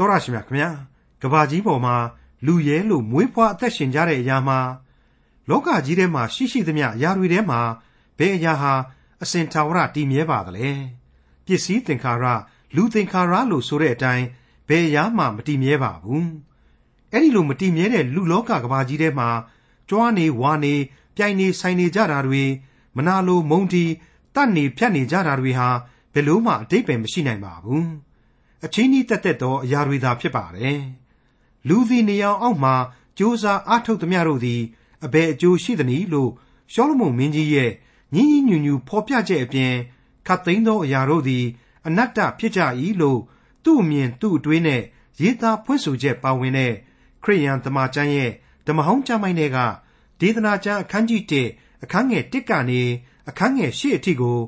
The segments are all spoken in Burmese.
တော်ရရှိမြခင်ဗျာကဘာကြီးပေါ်မှာလူရဲလို့မွေးဖွားအသက်ရှင်ကြတဲ့အရာမှာလောကကြီးထဲမှာရှိရှိသမျှအရာတွေထဲမှာဘယ်အရာဟာအစင်ထာဝရတည်မြဲပါသလဲပစ္စည်းသင်္ခါရလူသင်္ခါရလို့ဆိုတဲ့အတိုင်းဘယ်အရာမှမတည်မြဲပါဘူးအဲ့ဒီလိုမတည်မြဲတဲ့လူလောကကဘာကြီးထဲမှာကြွားနေဝါနေပြိုင်နေဆိုင်နေကြတာတွေမနာလိုမုန်းတီတတ်နေဖြတ်နေကြတာတွေဟာဘယ်လို့မှအတိတ်ပဲမရှိနိုင်ပါဘူး အချင်းကြီးတက်တက်သောအရာတွေသာဖြစ်ပါတယ်လူသည်နေအောင်အောက်မှာကြိုးစားအားထုတ်သမျှတို့သည်အဘယ်အကျိုးရှိသနည်းလို့ရှောလမုန်မင်းကြီးရဲ့ညီညီညူညူဖော်ပြချက်အပြင်ခတ်သိမ်းသောအရာတို့သည် အနတ္တဖြစ်ကြ၏လို့သူ့အမြင်သူ့အတွေးနဲ့ရေးသားဖွင့်ဆိုချက်ပါဝင်တဲ့ခရိယန်တမန်ကျမ်းရဲ့ဓမ္မဟောင်းကျမ်းပိုင်းတွေကဒေသနာကျမ်းအခန်းကြီး1အခန်းငယ်1ကနေအခန်းငယ်8အထိကို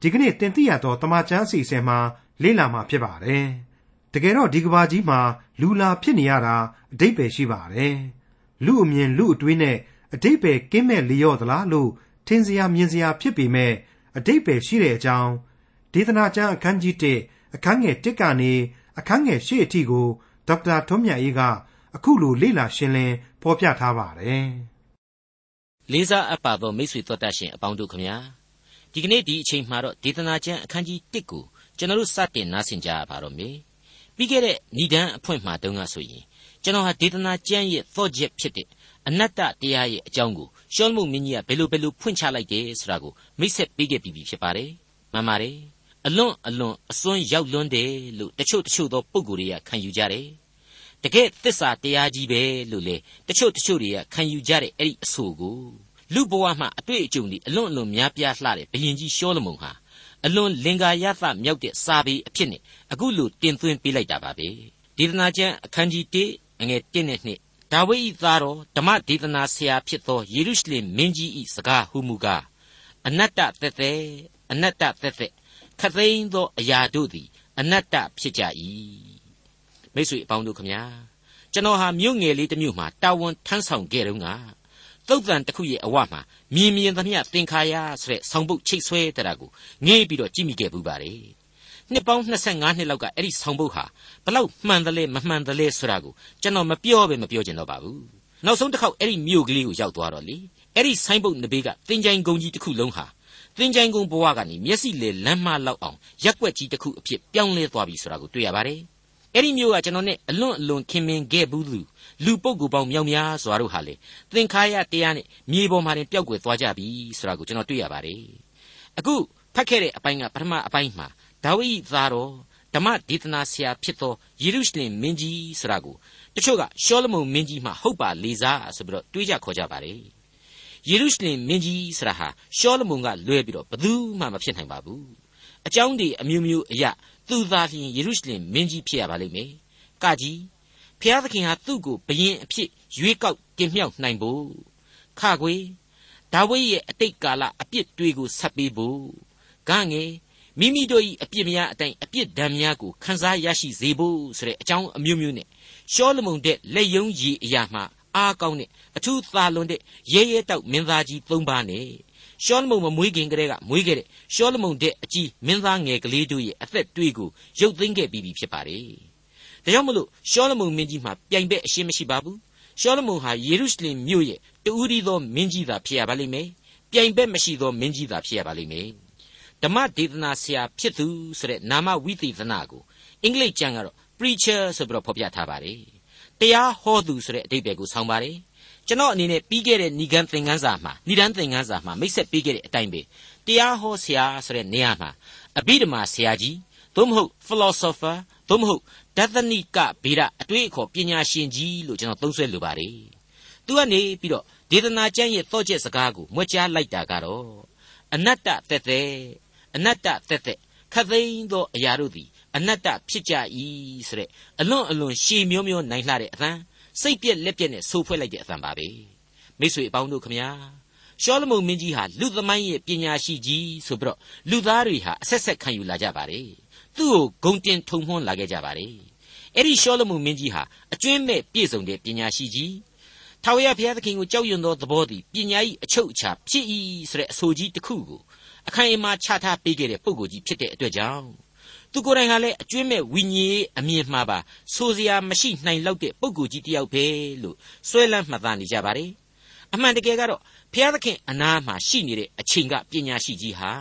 ဒီကနေ့တင်ပြရသောတမန်ကျမ်းအစီအစဉ်မှာ လေ့လာမှာဖြစ်ပါတယ်။တကယ်တော့ဒီကဘာကြီးမှာလူလာဖြစ်နေရတာအတိတ်ပဲရှိပါတယ်။လူအမြင်လူအတွေးနဲ့အတိတ်ပဲကင်းမဲ့လျော့သလားလို့ထင်စရာမြင်စရာဖြစ်ပေမဲ့အတိတ်ပဲရှိတဲ့အကြောင်းဒေသနာကျမ်းအခန်းကြီး1အခန်းငယ်1ကနေအခန်းငယ်8အထိကိုဒေါက်တာထွန်းမြတ်အေးကအခုလိုလေ့လာရှင်းလင်းဖော်ပြထားပါတယ်။လေးစားအပ်ပါသောမိတ်ဆွေတို့တတ်ရှင်အပေါင်းတို့ခမညာဒီကနေ့ဒီအချိန်မှာတော့ဒေသနာကျမ်းအခန်းကြီး1ကို ကျွန်တော်တို့စတင်နားဆင်ကြရပါတော့မယ်။ပြီးခဲ့တဲ့ဏိဒန်းအဖွင့်မှာတုန်းကဆိုရင်ကျွန်တော်ဟာဒေသနာကျမ်းရဲ့သော့ချက်ဖြစ်တဲ့အနတ္တတရားရဲ့အကြောင်းကိုရှောလမုန်မင်းကြီးကဘယ်လိုဘယ်လိုဖွင့်ချလိုက်တယ်ဆိုတာကိုမိတ်ဆက်ပေးခဲ့ပြီးပြီဖြစ်ပါတယ်။မှန်ပါတယ်။အလွန်အလွန်အစွန်းရောက်လွန်းတယ်လို့တချို့တချို့သောပုဂ္ဂိုလ်တွေကခံယူကြတယ်။တကယ်သစ္စာတရားကြီးပဲလို့လေတချို့တချို့တွေကခံယူကြတဲ့အဲ့ဒီအဆိုကိုလူဘဝမှာအတွေ့အကြုံတွေအလွန်အလွန်များပြားလှတဲ့ဘယင်ကြီးရှောလမုန်ဟာ အလွန်လင်္ကာရသမြောက်တဲ့စာပေအဖြစ်နဲ့အခုလိုတင်သွင်းပေးလိုက်တာပါပဲဒေသနာကျမ်းအခန်းကြီး1အငယ်1နဲ့2ဒါဝိဒ်၏သားတော်ဓမ္မဒေသနာဆရာဖြစ်သောယေရုရှလင်မင်းကြီး၏စကားဟုမူကားအနတ္တသက်သက်အနတ္တသက်သက်ခသိန်းသောအရာတို့သည် အနတ္တဖြစ်ကြ၏မိတ်ဆွေအပေါင်းတို့ခမညာကျွန်တော်ဟာမြို့ငယ်လေးတစ်မြို့မှာတာဝန်ထမ်းဆောင်ခဲ့တုန်းက သုတ်တန်တစ်ခုရဲ့အဝမှာမြင်မြင်သမျှသင်္ခါရဆိုတဲ့ဆောင်းပုတ်ချိတ်ဆွဲတဲ့တာကိုငေးပြီးတော့ကြည့်မိခဲ့ဘူးပါတယ်နှစ်ပေါင်း25နှစ်လောက်ကအဲ့ဒီဆောင်းပုတ်ဟာဘလောက်မှန်တယ်လဲမမှန်တယ်လဲဆိုတာကိုကျွန်တော်မပြောပဲမပြောချင်တော့ပါဘူးနောက်ဆုံးတစ်ခေါက်အဲ့ဒီမြို့ကလေးကိုရောက်သွားတော့လေအဲ့ဒီဆိုင်းပုတ်နဘေးကတင်ကြိုင်ကုန်းကြီးတစ်ခုလုံးဟာတင်ကြိုင်ကုန်းဘဝကနေမျက်စိလေလမ်းမလောက်အောင်ရက်ွက်ကြီးတစ်ခုအဖြစ်ပြောင်းလဲသွားပြီဆိုတာကိုတွေ့ရပါတယ်အဲ့ဒီမျိုးကကျွန်တော်နဲ့အလွန်အလွန်ခင်မင်ခဲ့ဘူးသူ လူပုဂ္ဂိုလ်ပေါင်းမြောက်များစွာတို့ဟာလေသင်္ခါရတရားနဲ့မြေပေါ်မှာတင်ပျောက်ကွယ်သွားကြပြီဆိုတာကိုကျွန်တော်တွေ့ရပါတယ်အခုဖတ်ခဲ့တဲ့အပိုင်းကပထမအပိုင်းမှာဒါဝိဒ်သားတော်ဓမ္မဒေသနာဆရာဖြစ်သောယေရုရှလင်မင်းကြီးဆိုတာကိုတချို့ကရှောလမုန်မင်းကြီးမှဟုတ်ပါလေစားဆိုပြီးတော့တွေးကြခေါ်ကြပါတယ်ယေရုရှလင်မင်းကြီးဆိုတာဟာရှောလမုန်ကလွဲပြီးတော့ဘယ်သူမှမဖြစ်နိုင်ပါဘူးအကြောင်းဒီအမျိုးမျိုးအရာသူသာလျှင်ယေရုရှလင်မင်းကြီးဖြစ်ရပါလိမ့်မယ်။ကကြီး ဖျားသခင်ဟာသူ့ကိုဘယင်အဖြစ်ရွေးကောက်တင်မြှောက်နိုင်ဖို့ခခွေဒါဝိဒ်ရဲ့အတိတ်ကာလအပြစ်တွေကိုဆက်ပေးဖို့ဂငယ်မိမိတို့၏အပြစ်များအတိုင်းအပြစ်ဒဏ်များကိုခန်းစားရရှိစေဖို့ဆိုတဲ့အကြောင်းအမျိုးမျိုးနဲ့ရှောလမုန်တဲ့လက်ယုံကြီးအရာမှအားကောင်းတဲ့အထူးသာလွန်တဲ့ရဲရဲတောက်မင်းသားကြီး၃ပါးနဲ့ရှောလမုန်မမွေးခင်ကတည်းကမွေးခဲ့တဲ့ရှောလမုန်တဲ့အကြီးမင်းသားငယ်ကလေးတို့ရဲ့အသက်တွေးကိုရုပ်သိမ်းခဲ့ပြီးပြီဖြစ်ပါတယ်။ ဒါကြောင့်မလို့ရှောလမုန်မင်းကြီးမှာပြိုင်ဘက်အရှင်းမရှိပါဘူး။ရှောလမုန်ဟာယေရုရှလင်မြို့ရဲ့တူးရီသောမင်းကြီးသာဖြစ်ရပါလိမ့်မယ်။ပြိုင်ဘက်မရှိသောမင်းကြီးသာဖြစ်ရပါလိမ့်မယ်။ဓမ္မဒေသနာဆရာဖြစ်သူဆိုတဲ့နာမဝိသေသနာကိုအင်္ဂလိပ်ကျမ်းကတော့ preacher ဆိုပြီးတော့ဖော်ပြထားပါတယ်။တရားဟောသူဆိုတဲ့အဓိပ္ပာယ်ကိုဆောင်းပါတယ်။ကျွန်တော်အနေနဲ့ပြီးခဲ့တဲ့ဏိဂန်သင်ခန်းစာမှာဏိဒန်သင်ခန်းစာမှာမိတ်ဆက်ပေးခဲ့တဲ့အတိုင်းပဲတရားဟောဆရာဆိုတဲ့နေရာမှာအဘိဓမ္မာဆရာကြီးသို့မဟုတ် philosopher သို့မဟုတ်ဒသနိကဗေဒအတွေ့အခေါ်ပညာရှင်ကြီးလို့ကျွန်တော်သုံးဆွဲလိုပါတယ်သူကနေပြီးတော့ဒေသနာကျမ်းရဲ့သော့ချက်စကားကိုမွက်ကြားလိုက်တာကတော့အနတ္တသက်သက်အနတ္တသက်သက်ခသိန်းသောအရာတို့သည်အနတ္တဖြစ်ကြ၏ဆိုတဲ့အလွန်အလွန်ရှည်မျိုးမျိုးနိုင်လှတဲ့အသံစိတ်ပြက်လက်ပြက်နဲ့ဆိုးဖွဲ့လိုက်တဲ့အသံပါပဲမိတ်ဆွေအပေါင်းတို့ခမညာရှောလမုန်မင်းကြီးဟာလူသမိုင်းရဲ့ပညာရှိကြီးဆိုပြီးတော့လူသားတွေဟာအဆက်ဆက်ခံယူလာကြပါတယ် သူ့ကိုဂုံတင်ထုံမွှန်းလာခဲ့ကြပါတယ်အဲ့ဒီရှောလမုန်မင်းကြီးဟာအကျွင်းမဲ့ပြည့်စုံတဲ့ပညာရှိကြီးထာဝရဘုရားသခင်ကိုကြောက်ရွံ့သောသဘောသည်ပညာ၏အချုပ်အခြာဖြစ်၏ဆိုတဲ့အဆိုကြီးတစ်ခုကိုအခိုင်အမာချထားပေးခဲ့တဲ့ပုဂ္ဂိုလ်ကြီးဖြစ်တဲ့အတွက်ကြောင့်သူကိုယ်တိုင်ကလည်းအကျွင့်မဲ့ဝိညာဉ်ရေးအမြင်မှာပါဆိုစရာမရှိနိုင်လောက်တဲ့ပုဂ္ဂိုလ်ကြီးတစ်ယောက်ပဲလို့ဆွဲလန်းမှတ်သားနေကြပါတယ်အမှန်တကယ်ကတော့ဘုရားသခင်အနာမှာရှိနေတဲ့အချိန်ကပညာရှိကြီးဟာ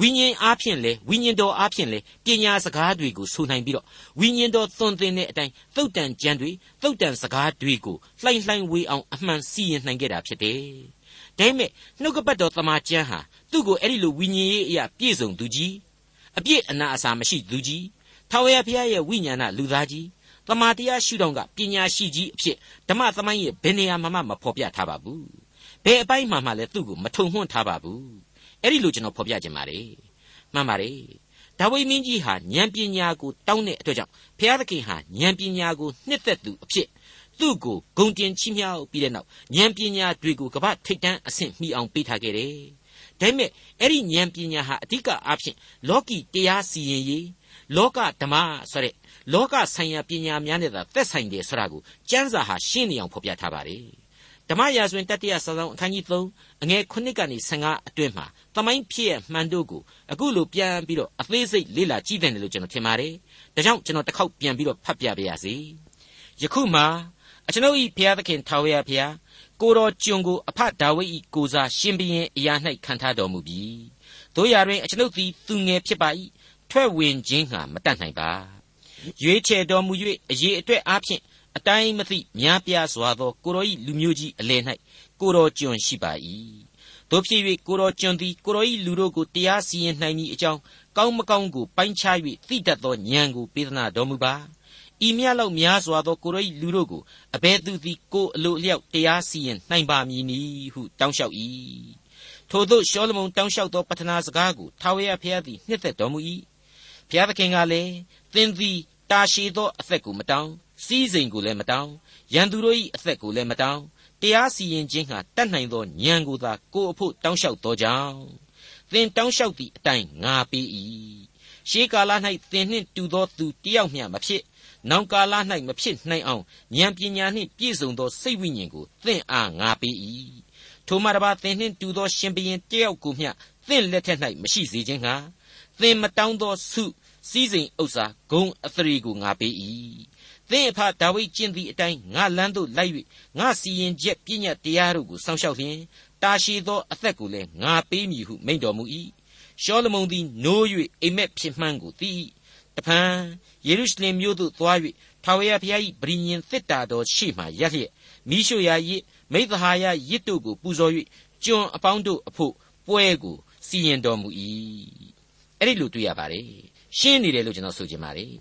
ဝိညာဉ်အားဖြင့်လေဝိညာဉ်တော်အားဖြင့်လေပညာစကားတွေကိုဆိုနိုင်ပြီးတော့ဝိညာဉ်တော်သွန်သင်တဲ့အတိုင်းသုတ်တန်ကြံတွေသုတ်တန်စကားတွေကိုလှိုင်းလှိုင်းဝေးအောင်အမှန်စီရင်နိုင်ခဲ့တာဖြစ်တယ်။ဒါပေမဲ့နှုတ်ကပတ်တော်တမန်ကျမ်းဟာသူ့ကိုအဲ့ဒီလိုဝိညာဉ်ရေးအရာပြည့်စုံသူကြီးအပြည့်အနာအစာမရှိသူကြီးထာဝရဘုရားရဲ့ဝိညာဏလူသားကြီးတမာတရားရှုထောင့်ကပညာရှိကြီးအဖြစ်ဓမ္မသမိုင်းရဲ့ဘယ်နေရာမှမဖော်ပြထားပါဘူးဘယ်အပိုင်းမှမှလည်းသူ့ကိုမထုံမှွန့်ထားပါဘူး အဲ့ဒီလိုကျွန်တော်ဖော်ပြခြင်းပါတယ်မှန်ပါတယ်ဒါဝိမင်းကြီးဟာဉာဏ်ပညာကိုတောင်းတဲ့အတွက်ကြောင့်ဘုရားသခင်ဟာဉာဏ်ပညာကိုနှစ်သက်သူအဖြစ်သူ့ကိုဂုံတင်ချီးမြှောက်ပြီးတဲ့နောက်ဉာဏ်ပညာတွေကိုကမ္ဘာထိတ်တန်းအဆင့်မှီအောင်ပေးထားခဲ့တယ်။ဒါပေမဲ့အဲ့ဒီဉာဏ်ပညာဟာအဓိကအားဖြင့်လောကီတရားစီရင်ရေးလောကဓမ္မဆိုတဲ့လောကဆိုင်ရာပညာများနဲ့သာသက်ဆိုင်တယ်ဆိုတာကိုကျမ်းစာဟာရှင်းနေအောင်ဖော်ပြထားပါတယ်။ ဓမ္မရာဇဝင်တတိယစာဆောင်အခန်းကြီး3အငယ်9ကနေ15အတွင်းမှာသမိုင်းဖြစ်ရမှန်တို့ကိုအခုလိုပြန်ပြီးတော့အသေးစိတ်လေ့လာကြည့်တယ်လို့ကျွန်တော်ထင်ပါတယ်။ဒါကြောင့်ကျွန်တော်တစ်ခေါက်ပြန်ပြီးတော့ဖတ်ပြပါရစေ။ယခုမှအကျွန်ုပ်၏ဘုရားသခင်ထာဝရဘုရားကိုတော်ကျွန်ကိုအဖဒါဝိဒ်၏ကိုစားရှင်ဘီရင်အရာ၌ခံထားတော်မူပြီ။တို့ရာတွင်အကျွန်ုပ်သည်သူငယ်ဖြစ်ပါ၏။ထွက်ဝင်ခြင်းဟာမတတ်နိုင်ပါ။ရွေးချယ်တော်မူ၍အရေးအတွက်အားဖြင့် အတိုင်းမသိများပြားစွာသောကိုတော်၏လူမျိုးကြီးအလယ်၌ကိုတော်ကျွန်ရှိပါ၏တို့ဖြစ်၍ကိုတော်ကျွန်သည်ကိုတော်၏လူတို့ကိုတရားစီရင်နိုင်မည်အကြောင်းကောင်းမကောင်းကိုပိုင်းခြား၍သိတတ်သောဉာဏ်ကိုပေးသနာတော်မူပါဤမြတ်လောက်များစွာသောကိုတော်၏လူတို့ကိုအဘယ်သူသည်ကိုအလိုအလျောက်တရားစီရင်နိုင်ပါမည်နည်းဟုတောင်းလျှောက်၏ထို့သောရှောလမုန်တောင်းလျှောက်သောပတနာစကားကိုထာဝရဘုရားသည်နှစ်သက်တော်မူ၏ဘုရားသခင်ကလည်းသင်သည်တာရှည်သောအသက်ကိုမတောင်း စည်းစိမ်ကိုလည်းမတောင်းရန်သူတို့၏အသက်ကိုလည်းမတောင်းတရားစီရင်ခြင်းဟာတတ်နိုင်သောဉာဏ်ကိုသာကိုယ်အဖို့တောင်းလျှောက်သောကြောင့်သင်တောင်းလျှောက်သည့်အတိုင်းငါပေး၏ရှေးကာလ၌သင်နှင့်တူသောသူတယောက်မျှမဖြစ်နောင်ကာလ၌မဖြစ်နိုင်အောင်ဉာဏ်ပညာနှင့်ပြည့်စုံသောစိတ်ဝိညာဉ်ကိုသင်အားငါပေး၏ထိုမှတပါသင်နှင့်တူသောရှင်ဘရင်တယောက်ကိုမျှသင်လက်ထက်၌မရှိစေခြင်းငှာသင်မတောင်းသောဆုစည်းစိမ်ဥစ္စာဂုံအသရေကိုငါပေး၏ သင်အဖဒါဝိဒ်ကျင့်သည့်အတိုင်းငါလမ်းသို့လိုက်၍ငါစီရင်ချက်ပြည့်ညတ်တရားတို့ကိုစောင့်ရှောက်လျင်တာရှိသောအသက်ကိုလည်းငါပေးမည်ဟုမိန့်တော်မူ၏ရှောလမုန်သည်နိုး၍အိမ်မက်ဖြစ်မှန်းကိုသိ၏တဖန်ယေရုရှလင်မြို့သို့သွား၍ထာဝရဘုရား၏ဗြိညင်သစ်တာတော်ရှေ့မှရပ်လျက်မိရှုရာရစ်မိသဟာယရစ်တို့ကိုပူဇော်၍ကျွန်အပေါင်းတို့အဖို့ပွဲကိုစီရင်တော်မူ၏အဲ့ဒီလိုတွေ့ရပါတယ်ရှင်းနေတယ်လို့ကျွန်တော်ဆိုချင်ပါတယ်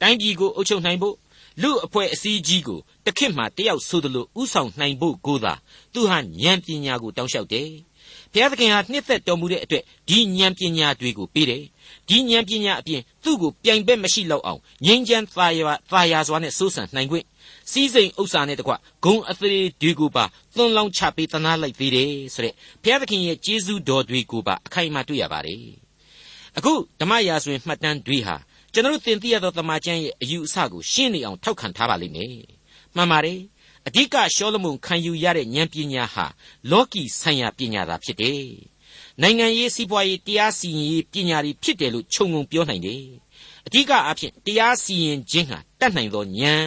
တိုင်းပြည်ကိုအုပ်ချုပ်နိုင်ဖို့ လူအဖွဲ့အစည်းကြီးကိုတခစ်မှတယောက်ဆိုသလိုဥဆောင်နိုင်ဖို့ကိုသာသူဟာဉာဏ်ပညာကိုတောင်းလျှောက်တယ်။ဘုရားသခင်ဟာနှစ်သက်တော်မူတဲ့အတွက်ဒီဉာဏ်ပညာတွေကိုပေးတယ်။ဒီဉာဏ်ပညာအပြင်သူ့ကိုပြိုင်ဘက်မရှိလောက်အောင်ငြိမ်းချမ်းသာယာသာယာစွာနဲ့စိုးစံနိုင်ခွင့်စည်းစိမ်ဥစ္စာနဲ့တကွဂုံအသေးတွေကိုပါသွန်လောင်းချပေးသနာလိုက်သေးတယ်ဆိုတဲ့ဘုရားသခင်ရဲ့ကျေးဇူးတော်တွေကိုပါအခိုင်အမာတွေ့ရပါတယ်။အခုဓမ္မရာဇဝင်မှတ်တမ်းတွေဟာ ကျွန်တော်သင်သိရသောတမန်ကျမ်းရဲ့အယူအဆကိုရှင်းနေအောင်ထောက်ခံထားပါလိမ့်မယ်။မှန်ပါတယ်။အဓိကရှောလမုန်ခံယူရတဲ့ဉာဏ်ပညာဟာလောကီဆိုင်ရာပညာသာဖြစ်တယ်။နိုင်ငံရေးစီးပွားရေးတရားစီရင်ရေးပညာတွေဖြစ်တယ်လို့ခြုံငုံပြောနိုင်တယ်။အဓိကအဖြစ်တရားစီရင်ခြင်းဟာတတ်နိုင်သောဉာဏ်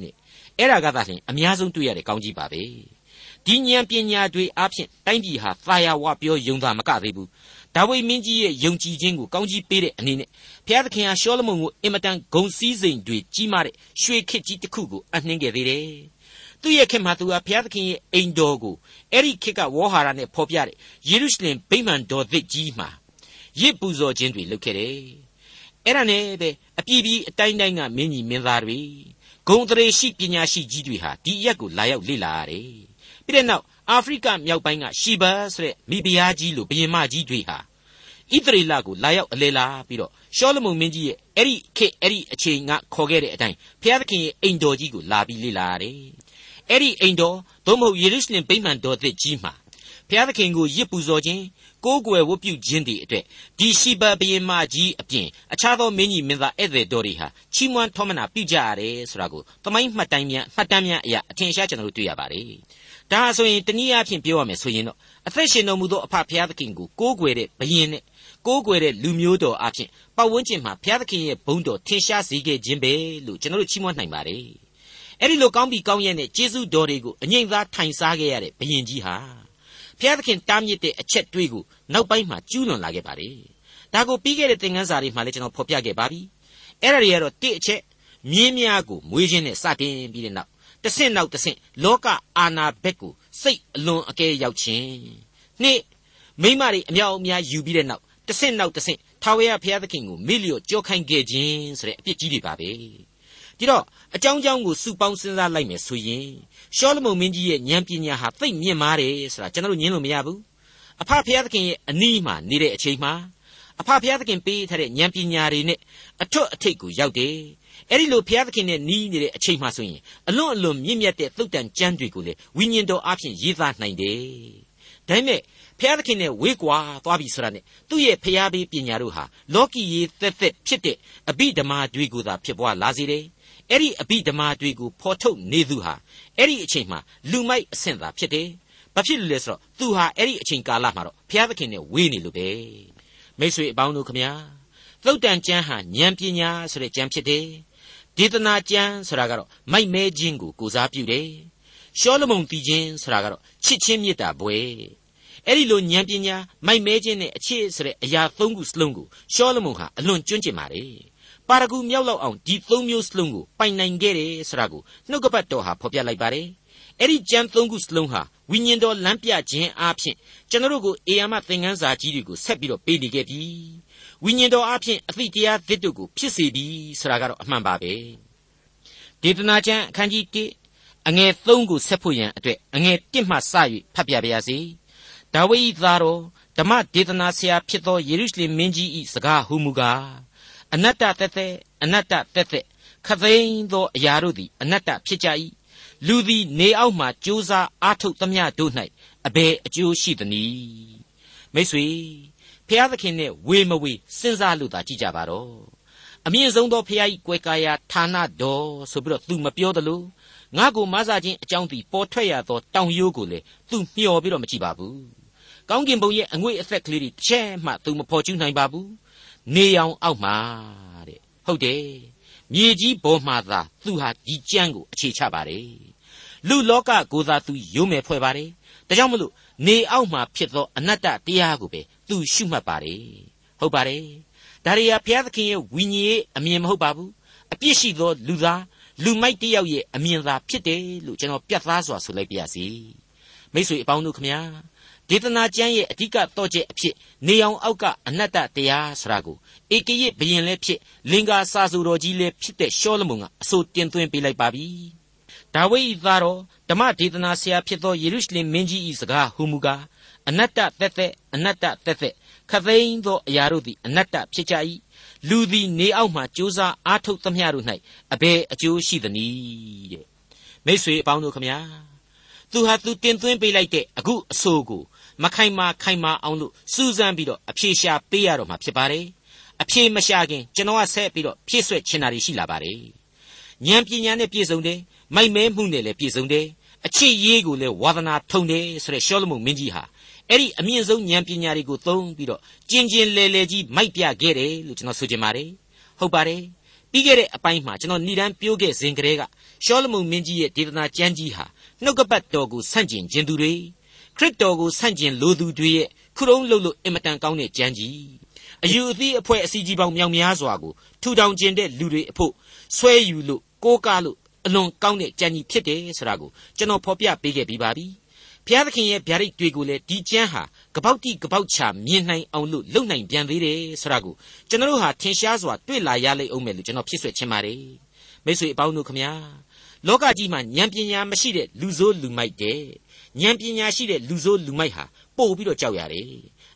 နဲ့အဲ့ဒါကသာလျှင်အများဆုံးတွေ့ရတဲ့ကောင်းကြီးပါပဲ။ဒီဉာဏ်ပညာတွေအဖြစ်တိုင်းပြည်ဟာသာယာဝပြောယုံသာမကသေးဘူး ဒါဝိမင်းကြီးရဲ့ယုံကြည်ခြင်းကိုကောင်းကြီးပေးတဲ့အနေနဲ့ဘုရားသခင်ဟာရှောလမုန်ကိုအင်မတန်ဂုံစည်းစိမ်တွေကြီးမားတဲ့ရွှေခေတ်ကြီးတစ်ခုကိုအနှင်းခဲ့သေးတယ်။သူ့ရဲ့ခေတ်မှာသူဟာဘုရားသခင်ရဲ့အိမ်တော်ကိုအဲ့ဒီခေတ်ကဝေါ်ဟာရနဲ့ဖော်ပြတဲ့ယေရုရှလင်ဗိမာန်တော်သစ်ကြီးမှာရစ်ပူဇော်ခြင်းတွေလုပ်ခဲ့တယ်။အဲ့ဒါနဲ့ပဲအပြည်ပြည်အတိုင်းတိုင်းကမင်းကြီးမင်းသားတွေဂုံတရေရှိပညာရှိကြီးတွေဟာဒီအရက်ကိုလာရောက်လေ့လာရတယ်။ပြီးတဲ့နောက် အာဖရိကမြောက်ပိုင်းကရှီဘာဆိုတဲ့မိဖုရားကြီးလိုဘုရင်မကြီးတွေဟာဣသရေလကိုလာရောက်အလေလာပြီးတော့ရှောလမုန်မင်းကြီးရဲ့အဲ့ဒီခေတ်အဲ့ဒီအချိန်ကခေါ်ခဲ့တဲ့အတိုင်းဘုရားသခင်ရဲ့အိမ်တော်ကြီးကိုလာပြီးလေ့လာရတယ်။အဲ့ဒီအိမ်တော်သို့မဟုတ်ယေရုရှလင်ဗိမာန်တော်သစ်ကြီးမှာဘုရားသခင်ကိုရစ်ပူဇော်ခြင်းကိုးကွယ်ဝတ်ပြုခြင်းတွေအတွက်ဒီရှိဘဘရင်မကြီးအပြင်အခြားသောမင်းကြီးမင်းသားဧည့်သည်တော်တွေဟာချီးမွမ်းထောမနာပြုကြရတယ်ဆိုတာကိုသမိုင်းမှတ်တမ်းများမှတ်တမ်းများအရာအထင်ရှားကျွန်တော်တို့တွေ့ရပါတယ်။ ဒါဆိုရင်တနည်းအားဖြင့်ပြောရမယ်ဆိုရင်တော့အသက်ရှင်တော်မူသောအဖဘုရားသခင်ကိုကိုးကွယ်တဲ့ဘယင်နဲ့ကိုးကွယ်တဲ့လူမျိုးတော်အဖြစ်ပတ်ဝန်းကျင်မှာဘုရားသခင်ရဲ့ဘုန်းတော်ထင်ရှားစေခဲ့ခြင်းပဲလို့ကျွန်တော်တို့ချီးမွမ်းနိုင်ပါတယ်အဲ့ဒီလိုကောင်းပြီကောင်းရဲ့နဲ့ကျေးဇူးတော်တွေကိုအငြိမ့်သားထိုင်စားခဲ့ရတဲ့ဘုရင်ကြီးဟာဘုရားသခင်တားမြစ်တဲ့အချက်တွေးကိုနောက်ပိုင်းမှာကျူးလွန်လာခဲ့ပါတယ်ဒါကိုပြီးခဲ့တဲ့သင်ခန်းစာတွေမှာလည်းကျွန်တော်ဖော်ပြခဲ့ပါပြီအဲ့ဒါတွေကတော့တစ်အချက်မြင်းများကိုမွေးခြင်းနဲ့စတင်ပြီးတဲ့နောက် တဆင့်နောက်တဆင့်လောကအာနာဘက်ကိုစိတ်အလွန်အကဲရောက်ခြင်းနှစ်မိမတွေအမြောက်အများယူပြီးတဲ့နောက်တဆင့်နောက်တဆင့်ထာဝရဘုရားသခင်ကိုမေ့လျော့ကြောခိုင်းခဲ့ခြင်းဆိုတဲ့အပြစ်ကြီးတွေပါပဲဒီတော့အကြောင်းကြောင်းကိုစုပေါင်းစဉ်းစားလိုက်မယ်ဆိုရင်ရှောလမုန်မင်းကြီးရဲ့ဉာဏ်ပညာဟာသိပ်မြင့်မားတယ်ဆိုတာကျွန်တော်တို့ညင်းလို့မရဘူးအဖဖျားသခင်ရဲ့အနီးမှာနေတဲ့အချိန်မှာအဖဖျားသခင်ပေးထားတဲ့ဉာဏ်ပညာတွေနဲ့အထွတ်အထိပ်ကိုရောက်တယ် အဲ့ဒီလိုဘုရားသခင်နဲ့နီးနေတဲ့အချိန်မှဆိုရင်အလွန်အလွန်မြင့်မြတ်တဲ့သုတ်တန်ကျမ်းတွေကိုလေဝိညာဉ်တော်အဖြစ်ရေးသားနိုင်တယ်ဒါပေမဲ့ဘုရားသခင်နဲ့ဝေးကွာသွားပြီဆိုတာနဲ့သူ့ရဲ့ဖျားပေးပညာတို့ဟာလောကီရေးသက်သက်ဖြစ်တဲ့အဘိဓမ္မာတွေကိုသာဖြစ်ပွားလာစေတယ်အဲ့ဒီအဘိဓမ္မာတွေကိုဖော်ထုတ်နေသူဟာအဲ့ဒီအချိန်မှာလူမိုက်အဆင့်သာဖြစ်တယ်။ဘာဖြစ်လို့လဲဆိုတော့သူဟာအဲ့ဒီအချိန်ကာလမှာတော့ဘုရားသခင်နဲ့ဝေးနေလို့ပဲ။မိတ်ဆွေအပေါင်းတို့ခမညာသုတ်တန်ကျမ်းဟာဉာဏ်ပညာဆိုတဲ့ကျမ်းဖြစ်တယ်။ ဒေသနာကျမ်းဆိုတာကတော့မိုက်မဲခြင်းကိုကိုစားပြုတယ်။ရှောလမုန်တည်ခြင်းဆိုတာကတော့ချစ်ချင်းမေတ္တာဘွယ်။အဲ့ဒီလိုဉာဏ်ပညာမိုက်မဲခြင်းနဲ့အချစ်ဆိုတဲ့အရာသုံးခုစလုံးကိုရှောလမုန်ဟာအလွန်ကျွမ်းကျင်ပါတယ်။ပါရဂူမြောက်လောက်အောင်ဒီသုံးမျိုးစလုံးကိုပိုင်နိုင်ခဲ့တယ်ဆိုတာကိုနှုတ်ကပတ်တော်ဟာဖော်ပြလိုက်ပါတယ်အဲ့ဒီကျမ်းသုံးခုစလုံးဟာဝိညာဉ်တော်လမ်းပြခြင်းအားဖြင့်ကျွန်တော်တို့ကိုအေယာမသင်ခန်းစာကြီးတွေကိုဆက်ပြီးတော့ပေးနေခဲ့ပြီ ဝိညာဉ်တော်အားဖြင့်အသိတရားသစ်တို့ကိုဖြစ်စေပြီဆိုတာကတော့အမှန်ပါပဲဒေသနာကျမ်းအခန်းကြီး1အငယ်3ကိုဆက်ဖို့ရန်အတွက်အငယ်1မှစ၍ဖတ်ပြပါရစေဒါဝိဒ်သားတော်ဓမ္မဒေသနာဆရာဖြစ်သောယေရုရှလင်မင်းကြီး၏စကားဟူမူကားအနတ္တသက်သက်အနတ္တသက်သက်ခသိန်းသောအရာတို့သည်အနတ္တဖြစ်ကြ၏လူသည်နေအောက်မှကြိုးစားအားထုတ်သမျှတို့၌အဘယ်အကျိုးရှိသနည်းမိတ်ဆွေ ဖျားသခင်နဲ့ဝေမဝေစဉ်းစားလို့သာကြည်ကြပါတော့အမြင့်ဆုံးသောဖျားကြီးကွယ်ကာယာဌာနတော်ဆိုပြီးတော့သူမပြောသလိုငါ့ကိုမဆာခြင်းအကြောင်းတီပေါ်ထွက်ရသောတောင်ရိုးကိုလေသူမျှော်ပြီးတော့မကြည့်ပါဘူးကောင်းကင်ဘုံရဲ့အငွေ့အသက်ကလေးတွေချဲ့မှသူမဖော်ကျူးနိုင်ပါဘူးနေရောင်အောက်မှာတဲ့ဟုတ်တယ်မြေကြီးပေါ်မှာသာသူဟာကြီးကျန်းကိုအခြေချပါတယ်လူလောကကိုသာသူရုံးမဲ့ဖွဲ့ပါတယ်ဒါကြောင့်မလို့ နေအောက်မှာဖြစ်သောအနတ္တတရားကိုပဲသူရှုမှတ်ပါတယ်ဟုတ်ပါတယ်ဒါရီယာဘုရားသခင်ရဲ့ဝိညာဉ်ရေးအမြင်မဟုတ်ပါဘူးအပြစ်ရှိသောလူသားလူမိုက်တယောက်ရဲ့အမြင်သာဖြစ်တယ်လို့ကျွန်တော်ပြတ်သားစွာဆိုလိုက်ပါရစေမိတ်ဆွေအပေါင်းတို့ခမညာဒေသနာကျမ်းရဲ့အဓိကတော့ချက်အဖြစ်နေအောင်အောက်ကအနတ္တတရားဆိုတာကိုဧကရစ်ဘယင်လည်းဖြစ်လင်္ကာစာဆိုတော်ကြီးလည်းဖြစ်တဲ့ရှောလမုန်ကအဆိုတင်သွင်းပေးလိုက်ပါပြီ ဒါဝိဒ်သားတော်ဓမ္မဒေသနာဆရာဖြစ်သောယေရုရှလင်မင်းကြီး၏စကားဟူမူကားအနတ္တသက်သက်အနတ္တသက်သက်ခသိန်းသောအရာတို့သည်အနတ္တဖြစ်ကြ၏လူသည်နေအောက်မှကြိုးစားအားထုတ်သမျှတို့၌အဘယ်အကျိုးရှိသနည်းတဲ့မိษွေအပေါင်းတို့ခမညာသူဟာသူတင်သွင်းပေးလိုက်တဲ့အခုအဆိုကိုမခိုင်မာခိုင်မာအောင်လို့စူးစမ်းပြီးတော့အဖြေရှာပေးရတော့မှာဖြစ်ပါတယ်အဖြေမရှာခင်ကျွန်တော်ကဆက်ပြီးတော့ဖြည့်ဆွက်ချင်တာတွေရှိလာပါတယ်ဉာဏ်ပညာနဲ့ပြည့်စုံတယ် မိုက်မဲမှုနဲ့လည်းပြည့်စုံတယ်အချစ်ရေးကိုလည်းဝါသနာထုံတယ်ဆိုတဲ့ရှောလမုန်မင်းကြီးဟာအဲ့ဒီအမြင့်ဆုံးဉာဏ်ပညာတွေကိုသုံးပြီးတော့ကျင်ကျင်လဲလဲကြီးမိုက်ပြခဲ့တယ်လို့ကျွန်တော်ဆိုချင်ပါတယ်ဟုတ်ပါတယ်ပြီးခဲ့တဲ့အပိုင်းမှာကျွန်တော်ဏိဒန်းပြောခဲ့စဉ်ကတည်းကရှောလမုန်မင်းကြီးရဲ့ဒေသနာကျမ်းကြီးဟာနှုတ်ကပတ်တော်ကိုဆန့်ကျင်ခြင်းသူတွေခရစ်တော်ကိုဆန့်ကျင်လိုသူတွေရဲ့ခုတုံးလှုပ်လို့အင်မတန်ကောင်းတဲ့ကြမ်းကြီးအယူအသီးအဖွဲ့အစည်းကြီးပေါင်းမြောက်များစွာကိုထူထောင်ခြင်းတဲ့လူတွေအဖို့ဆွဲယူလို့ကိုးကားလို့ အလွန်ကောင်းတဲ့ကြမ်းကြီးဖြစ်တယ်ဆိုတာကိုကျွန်တော်ဖော်ပြပေးခဲ့ပြီးပါပြီဘုရားသခင်ရဲ့ဗျာဒိတ်တွေကိုလည်းဒီကျမ်းဟာကပောက်တိကပောက်ချမြင်နိုင်အောင်လို့လုပ်နိုင်ပြန်သေးတယ်ဆိုတာကိုကျွန်တော်တို့ဟာထင်ရှားစွာတွေ့လာရလိမ့်အောင်မယ်လို့ကျွန်တော်ဖြစ်ဆွဲချင်ပါတယ်မိတ်ဆွေအပေါင်းတို့ခမညာလောကကြီးမှာဉာဏ်ပညာမရှိတဲ့လူဆိုးလူမိုက်တဲ့ဉာဏ်ပညာရှိတဲ့လူဆိုးလူမိုက်ဟာပို့ပြီးတော့ကြောက်ရတယ်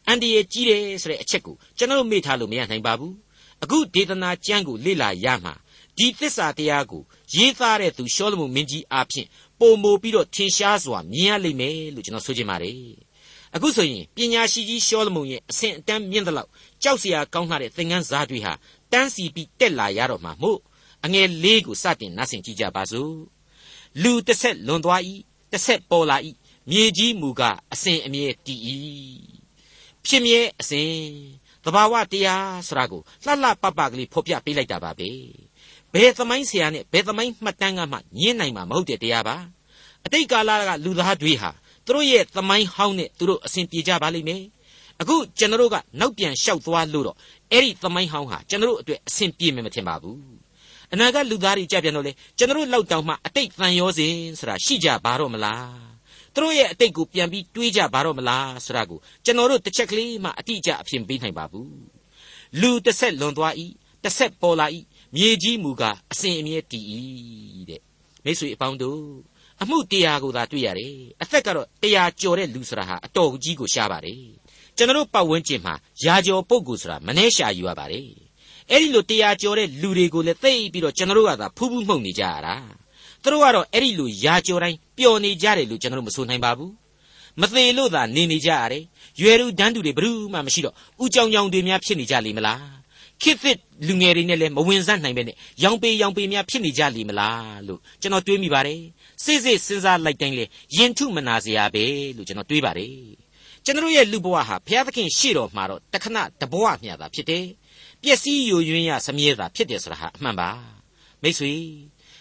အန်ဒီရဲ့ကြီးတယ်ဆိုတဲ့အချက်ကိုကျွန်တော်မေ့ထားလို့မရနိုင်ပါဘူးအခုဒေသနာကျမ်းကိုလေ့လာရမှာ ဒီသစ္စာတရားကိုရေးသားတဲ့သူရှောလမုန်မင်းကြီးအားဖြင့်ပုံမိုပြီးတော့ထင်ရှားစွာမြင်ရလိမ့်မယ်လို့ကျွန်တော်ဆိုချင်ပါတယ်အခုဆိုရင်ပညာရှိကြီးရှောလမုန်ရဲ့အဆင့်အတန်းမြင့်သလောက်ကြောက်စရာကောင်းတဲ့သင်ခန်းစာတွေဟာတန်းစီပြီးတက်လာရတော့မှာမို့အငယ်လေးကိုစတင်နှားဆင်ကြည့်ကြပါစို့လူတစ်ဆက်လွန်သွား၏တစ်ဆက်ပေါ်လာ၏မြေကြီးမူကားအစဉ်အမြဲတည်၏ဖြစ်မြဲအစဉ်တသဘာဝတရားဆိုတာကိုလှလှပပကလေးဖော်ပြပေးလိုက်တာပါပဲ ဘယ်သမိုင်းဆရာနဲ့ဘယ်သမိုင်းမှတ်တမ်းကမှညင်းနိုင်မှာမဟုတ်တဲ့တရားပါအတိတ်ကာလကလူသားတွေဟာသူတို့ရဲ့သမိုင်းဟောင်းနဲ့သူတို့အစဉ်ပြေကြပါလိမ့်မယ်အခုကျွန်တော်တို့ကနောက်ပြန်လျှောက်သွားလို့တော့အဲ့ဒီသမိုင်းဟောင်းဟာကျွန်တော်တို့အတွက်အစဉ်ပြေမယ်မထင်ပါဘူးအနာဂတ်လူသားတွေကြပြန်တော့လေကျွန်တော်တို့လောက်တောင်မှအတိတ်တန်ရောစဉ်ဆိုတာရှိကြပါတော့မလားသူတို့ရဲ့အတိတ်ကိုပြန်ပြီးတွေးကြပါတော့မလားဆိုတာကိုကျွန်တော်တို့တစ်ချက်ကလေးမှအတိအကျအဖြစ်ပေးနိုင်ပါဘူးလူတစ်ဆက်လွန်သွား၏တစ်ဆက်ပေါ်လာ၏ မြေကြီးမူကားအစဉ်အမြဲတည်၏တဲ့မိတ်ဆွေအပေါင်းတို့အမှုတရားကိုသာတွေ့ရတယ်အသက်ကတော့တရားကျော်တဲ့လူဆိုတာဟာအတော်ကြီးကိုရှားပါတယ်ကျွန်တော်တို့ပတ်ဝန်းကျင်မှာယာကျော်ပုဂ္ဂိုလ်ဆိုတာမနှဲရှာယူရပါတယ်အဲ့ဒီလိုတရားကျော်တဲ့လူတွေကိုလည်းသိပြီးတော့ကျွန်တော်တို့ကသာဖူးဖူးမှုန်နေကြရတာသူတို့ကတော့အဲ့ဒီလိုယာကျော်တိုင်းပျော်နေကြတယ်လို့ကျွန်တော်တို့မဆိုနိုင်ပါဘူးမသေးလို့သာနေနေကြရတယ်ရွယ်သူတန်းသူတွေဘယ်သူမှမရှိတော့ဥကြောင်ကြောင်တွေများဖြစ်နေကြလိမ့်မလား ခေတ်သစ်လူငယ်တွေနဲ့လည်းမဝင်စားနိုင်ပဲနဲ့ရောင်ပေရောင်ပေများဖြစ်နေကြလိမ့်မလားလို့ကျွန်တော်တွေးမိပါတယ်စိတ်စိတ်စဉ်းစားလိုက်တိုင်းလေရင်ထုမနာစရာပဲလို့ကျွန်တော်တွေးပါတယ်ကျွန်တော်ရဲ့လူဘဝဟာဘုရားသခင်ရှေ့တော်မှာတော့တခဏတဘဝမျှတာဖြစ်တယ်ပျက်စီးယိုယွင်းရစမြဲတာဖြစ်တယ်ဆိုတာဟာအမှန်ပါမိတ်ဆွေ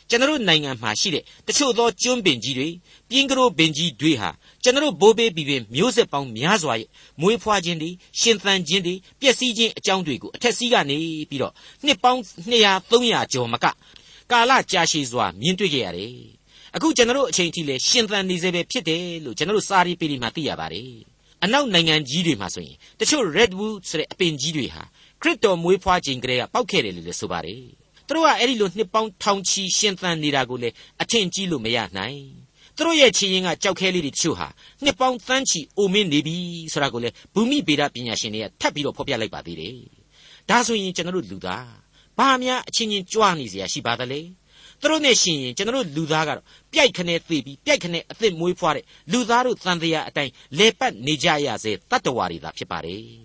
ကျွန်တော်နိုင်ငံမှာရှိတဲ့တချို့သောကျွန်းပင်ကြီးတွေပြင်းကလေးပင်ကြီးတွေဟာကျွန်တော်ဘိုးဘေးပြီးပင်မျိုးဆက်ပေါင်းများစွာရဲ့မွေးဖွားခြင်းတွေရှင်သန်ခြင်းတွေပျက်စီးခြင်းအကြောင်းတွေကိုအထက်စီးကနေပြီးတော့နှစ်ပေါင်း200 300ကျော်မကကာလကြာရှည်စွာမြင်တွေ့ကြရတယ်အခုကျွန်တော်အချိန်ထိလဲရှင်သန်နေစေပဲဖြစ်တယ်လို့ကျွန်တော်စာရီပေဒီမှာသိရပါတယ်အနောက်နိုင်ငံကြီးတွေမှာဆိုရင်တချို့ redwood ဆိုတဲ့အပင်ကြီးတွေဟာခရစ်တော်မွေးဖွားခြင်းကလေးကပောက်ခဲ့တယ်လို့လည်းဆိုပါတယ် သူတို့ကအဲ့ဒီလိုနှစ်ပေါင်းထောင်ချီရှင်သန်နေတာကိုလေအထင်ကြီးလို့မရနိုင်သူတို့ရဲ့ခြေရင်းကကြောက်ခဲလေးတွေတချို့ဟာနှစ်ပေါင်းသန်းချီအိုမင်းနေပြီဆိုတာကိုလေဘူမိဗေဒပညာရှင်တွေကထပ်ပြီးတော့ဖော်ပြလိုက်ပါသေးတယ်ဒါဆိုရင်ကျွန်တော်တို့လူသားဘာများအချင်းချင်းကြွားနေเสียရှိပါသလဲသူတို့နဲ့ရှင်ရင်ကျွန်တော်တို့လူသားကတော့ပြိုက်ခနဲ့သေပြီးပြိုက်ခနဲ့အသက်မွေးဖွားတဲ့လူသားတို့သံတရားအတိုင်းလေပတ်နေကြရစေတတ္တဝါတွေသာဖြစ်ပါတယ်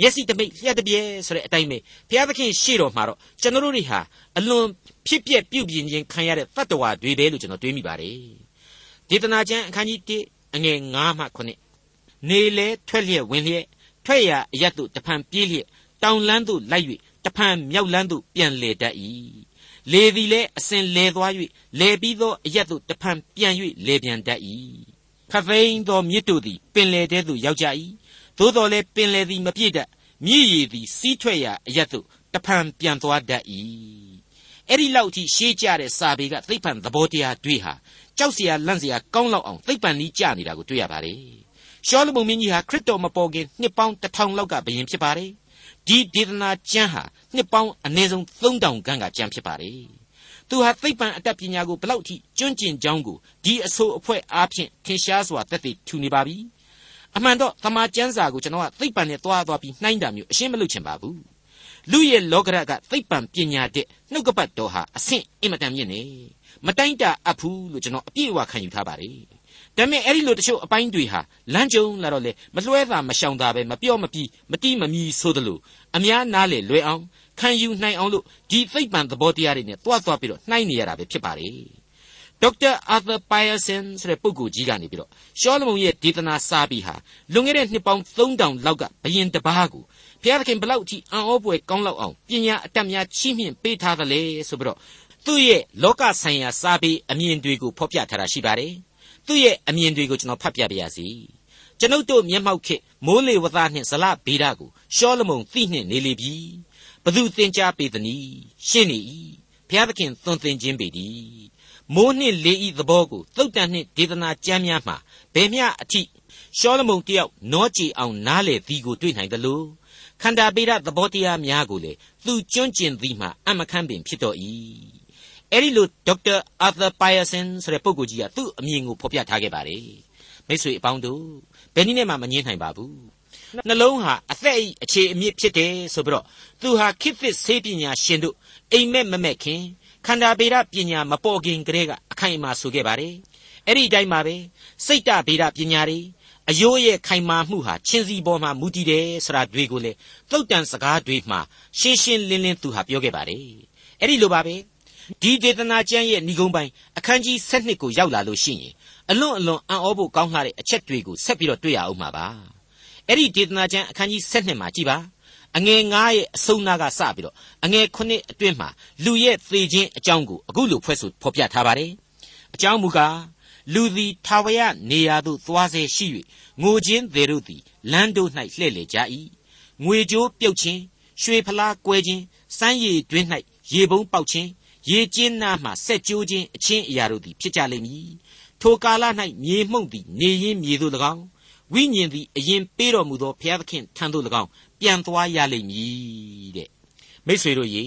မျက်စိတမိတ်လျှက်တပြဲဆိုတဲ့အတိုင်းပဲဘုရားသခင်ရှေ့တော်မှာတော့ကျွန်တော်တို့တွေဟာအလွန်ဖြစ်ပျက်ပြုတ်ပြင်းခြင်းခံရတဲ့တတ္တဝါတွေပဲလို့ကျွန်တော်တွေးမိပါတယ်ဒေသနာကျမ်းအခန်းကြီး1အငယ်9မှ9နေလေထွက်လျက်ဝင်လျက်ထွက်ရအရတ်တို့တဖန်ပြေးလျက်တောင်လန်းသို့လိုက်၍တဖန်မြောက်လန်းသို့ပြန်လေတတ်၏လေသည်လည်းအစဉ်လဲသွား၍လဲပြီးသောအရက်သို့တဖန်ပြန်၍လဲပြန်တတ်၏ခသိန်းသောမြစ်တို့သည်ပင်လေတဲသို့ရောက်ကြ၏ သို့တော်လည်းပင်လယ်သည်မပြည့်တတ်မြည်ရည်သည်စီးထွက်ရာအရက်သို့တဖန်ပြန်သွားတတ်၏အဲ့ဒီလောက်ထိရှေးကြတဲ့စာပေကသိပ္ပံသဘောတရားတွေဟာကြောက်စရာလန့်စရာကောင်းလောက်အောင်သိပ္ပံကြီးကြနေတာကိုတွေ့ရပါတယ်ရှောလမုန်မြင့်ကြီးဟာခရစ်တော်မပေါ်ခင်နှစ်ပေါင်း1000လောက်ကဘုရင်ဖြစ်ပါတယ်ဒီဒေသနာကျမ်းဟာနှစ်ပေါင်းအနည်းဆုံး3000ခန်းကကျမ်းဖြစ်ပါတယ်သူဟာသိပ္ပံအတတ်ပညာကိုဘလောက်ထိကျွန့်ကျင်ကြောင်းကိုဒီအဆိုအဖွဲ့အားဖြင့်ထင်ရှားစွာသက်သေထူနေပါပြီ အမှန်တော့သမာကျမ်းစာကိုကျွန်တော်ကသိပ္ပံနဲ့တွားသွားပြီးနှိုင်းတာမျိုးအရှင်းမလုပ်ချင်ပါဘူးလူရဲ့လောကရကသိပ္ပံပညာတဲ့နှုတ်ကပတ်တော်ဟာအဆင့်အင်မတန်မြင့်နေမတိုင်းတာအပ်ဘူးလို့ကျွန်တော်အပြည့်အဝခံယူထားပါတယ်ဒါပေမဲ့အဲ့ဒီလိုတချို့အပိုင်းတွေဟာလမ်းကြုံလာတော့လေမလွှဲတာမရှောင်တာပဲမပြော့မပြီးမတိမမီဆိုသလိုအများနားလေလွယ်အောင်ခံယူနိုင်အောင်လို့ဒီသိပ္ပံသဘောတရားတွေနဲ့တွားတွားပြီးတော့နှိုင်းနေရတာပဲဖြစ်ပါလေ ဒေါက်တာအာသာပိုင်ယာဆန်ဆိုတဲ့ပုဂ္ဂိုလ်ကြီးကနေပြီးတော့ရှောလမုန်ရဲ့ဒေသနာစာပေဟာလွန်ခဲ့တဲ့နှစ်ပေါင်း3000လောက်ကဘယင်တပားကိုဘုရားသခင်ဘလောက်ကြည့်အံ့ဩပွေကောင်းလောက်အောင်ပညာအတတ်များချီးမြှင့်ပေးထားသလဲဆိုပြီးတော့သူ့ရဲ့လောကဆိုင်ရာစာပေအမြင်တွေကိုဖော်ပြထားတာရှိပါတယ်သူ့ရဲ့အမြင်တွေကိုကျွန်တော်ဖတ်ပြပါရစေကျွန်ုပ်တို့မျက်မှောက်ခေမိုးလေဝသနှင့်ဇလဗေဒကိုရှောလမုန်သိနှင့်နေလေပြီဘသူသင်ကြားပေသနည်းရှင်းနေ၏ဘုရားသခင်သွန်သင်ခြင်းပေသည် မိုးနှင့်လေဤသဘောကိုသုတ်တန်နှင့်ဒေသနာကျမ်းများမှာဘယ်မျှအထိရှောလမုန်တယောက်နောကြည်အောင်နားလေသည်ကိုတွေ့နိုင်သလိုခန္ဓာပေဒသဘောတရားများကိုလေသူကျွန့်ကျင်သည်မှာအမခန့်ပင်ဖြစ်တော်၏အဲ့ဒီလိုဒေါက်တာအာသာပိုင်ယာဆန်ဆိုတဲ့ပုဂ္ဂိုလ်ကြီးကသူ့အမြင်ကိုဖော်ပြထားခဲ့ပါတယ်မိတ်ဆွေအပေါင်းတို့ဘယ်နည်းနဲ့မှမငြင်းနိုင်ပါဘူးနှလုံးဟာအသက်အအခြေအမြစ်ဖြစ်တယ်ဆိုပြီးတော့သူဟာခိဖစ်ဆေးပညာရှင်တို့အိမ်မက်မမက်ခင် ခန္ဓာဗေဒပညာမပေါ်ခင်ကတည်းကအခိုင်အမာဆိုခဲ့ပါတယ်အဲ့ဒီအတိုင်းပါပဲစိတ်တဗေဒပညာတွေအယိုးရဲ့ခိုင်မာမှုဟာချင်းစီပေါ်မှာမူတည်တယ်ဆိုတာတွေကိုလေသုတ်တန်စကားတွေမှာရှင်းရှင်းလင်းလင်းသူဟာပြောခဲ့ပါတယ်အဲ့ဒီလိုပါပဲဒီဒေသနာကျမ်းရဲ့ဏိဂုံးပိုင်းအခန်းကြီး7ကိုရောက်လာလို့ရှိရင်အလွန်အလွန်အံ့ဩဖို့ကောင်းလှတဲ့အချက်တွေကိုဆက်ပြီးတော့တွေ့ရအောင်မှာပါအဲ့ဒီဒေသနာကျမ်းအခန်းကြီး7မှာကြည်ပါ အငယ်9ရဲ့အဆုံးနာကစပြီးတော့အငယ်9အတွင်းမှာလူရဲ့သေခြင်းအကြောင်းကိုအခုလိုဖွဲ့ဆိုဖော်ပြထားပါတယ်အကြောင်းမူကားလူသည်ထာဝရနေရာသို့သွားစေရှိ၍ငိုခြင်းတွေတို့သည်လမ်းတို့၌လှည့်လေကြ၏ငွေကြိုးပြုတ်ခြင်းရွှေဖလားကွဲခြင်းစမ်းရည်တွင်း၌ရေပုံးပေါက်ခြင်းရေကျင်းနာမှဆက်ကြိုးခြင်းအချင်းအရာတို့သည်ဖြစ်ကြလိမ့်မည်ထိုကာလ၌မြေမှုန့်သည်နေရင်းမြေသို့၎င်းဝိညာဉ်သည်အရင်ပေးတော်မူသောဘုရားသခင်ထံသို့၎င်း ပြန်သွားရလိမ့်မည်တဲ့မိษွေတို့ရေ